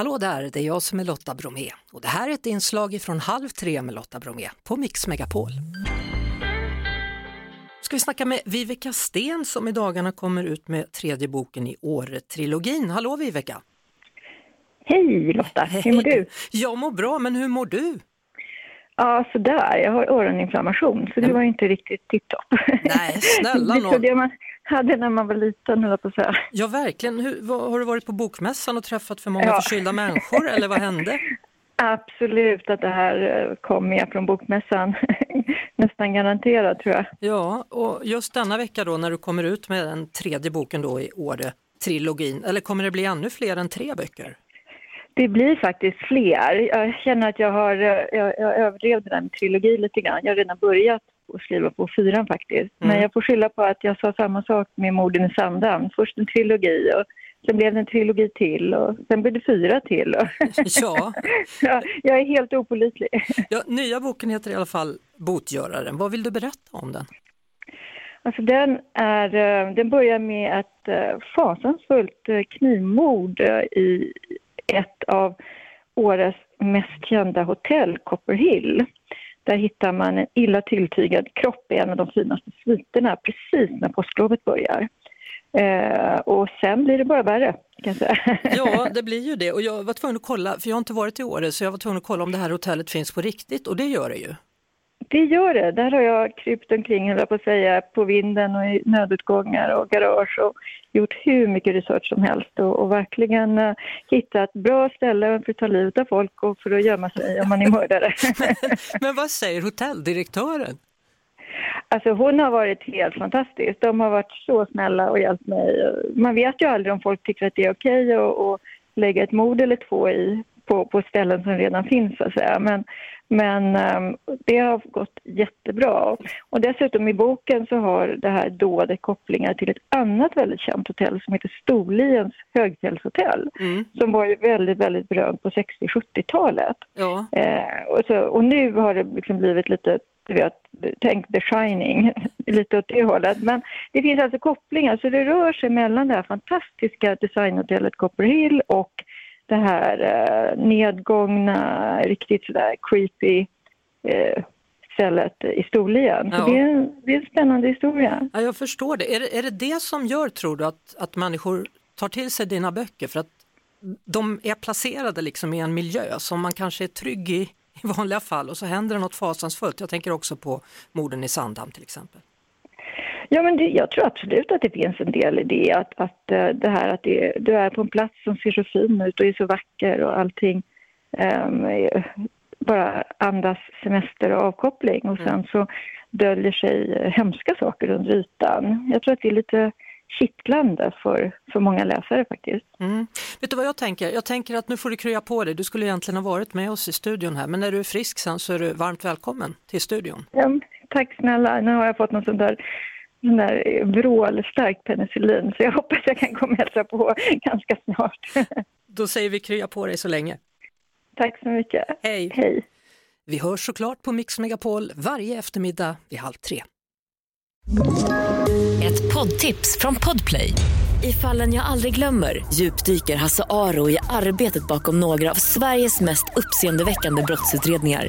Hallå där, det är jag som är Lotta Bromé och det här är ett inslag från Halv tre med Lotta Bromé på Mix Megapol. Ska vi snacka med Viveka Sten som i dagarna kommer ut med tredje boken i Åre-trilogin. Hallå Viveka! Hej Lotta, hur mår du? Jag mår bra, men hur mår du? Ja, sådär. Jag har öroninflammation, så det var inte riktigt tipptopp. Nej, snälla Det nån. trodde jag man hade när man var liten, höll på att säga. Ja, verkligen. Hur, har du varit på bokmässan och träffat för många Ja. förkylda människor eller vad hände? Absolut att det här eh, kom med från bokmässan. Nästan garanterat, tror jag. Ja, och just denna vecka då när du kommer ut med den tredje boken då i Åre-trilogin, eller kommer det bli ännu fler än tre böcker? Det blir faktiskt fler. Jag känner att jag har eh, jag, jag där med trilogi lite grann. Jag har redan börjat att skriva på fyran faktiskt. Men Mm. jag får skylla på att jag sa samma sak med Morden i Sandhamn. Först en trilogi och sen blev det en trilogi till och sen blev det fyra till. Och Ja, Ja, jag är helt opålitlig. ja, nya boken heter i alla fall Botgöraren. Vad vill du berätta om den? Alltså den, är, eh, den börjar med ett eh, fasansfullt knivmord i ett av Åres mest kända hotell, Copper Hill. Där hittar man en illa tilltygad kropp i en av de finaste sviterna precis när påsklovet börjar. Eh, och sen blir det bara värre, kan jag säga. Ja, det blir ju det och jag var tvungen att kolla, för jag har inte varit i Åre, så jag var tvungen att kolla om det här hotellet finns på riktigt och det gör det ju. Det gör det. Där har jag krypt omkring, höll på att säga, på vinden och i nödutgångar och garage och gjort hur mycket research som helst och, och verkligen uh, hittat bra ställen för att ta livet av folk och för att gömma sig om man är mördare. Men vad säger hotelldirektören? alltså hon har varit helt fantastisk. De har varit så snälla och hjälpt mig. Man vet ju aldrig om folk tycker att det är okej att att lägga ett mord eller två i på, på ställen som redan finns så att säga. Men, men ehm, det har gått jättebra. Och dessutom i boken så har det här dådet kopplingar till ett annat väldigt känt hotell som heter Storliens högfjällshotell. Mm. Som var väldigt, väldigt berömt på 60-70-talet. Ja, Eh, och, så, och nu har det liksom blivit lite, du vet, tänk The Shining, lite åt det hållet. Men det finns alltså kopplingar, så det rör sig mellan det här fantastiska designhotellet Copper Hill och det här eh, nedgångna, riktigt sådär creepy eh, stället i Storlien. Ja. Så det är, en- det är en spännande historia. ja jag förstår det. Är, är det det som gör, tror du, att, att människor tar till sig dina böcker? För att de är placerade liksom i en miljö som man kanske är trygg i i vanliga fall och så händer det något fasansfullt. Jag tänker också på morden i Sandhamn till exempel. Ja, men det, jag tror absolut att det finns en del i det. Att, att eh, det här att det, du är på en plats som ser så fin ut och är så vacker och allting är- bara andas semester och avkoppling. Och sen så döljer sig hemska saker under ytan. Jag tror att det är lite kittlande för, för många läsare faktiskt. Mm. Vet du vad jag tänker? Jag tänker att nu får du krya på dig. Du skulle egentligen ha varit med oss i studion här, men när du är frisk sen så är du varmt välkommen till studion. Ja, tack snälla. Nu har jag fått någon sån där sån där vrålstark penicillin så jag hoppas jag kan komma och hälsa på ganska snart. Då säger vi krya på dig så länge. tack så mycket. Hej! Hej. Vi hörs såklart på Mix Megapol varje eftermiddag vid halv tre. Ett poddtips från Podplay. I fallen jag aldrig glömmer djupdyker Hasse Aro i arbetet bakom några av Sveriges mest uppseendeväckande brottsutredningar.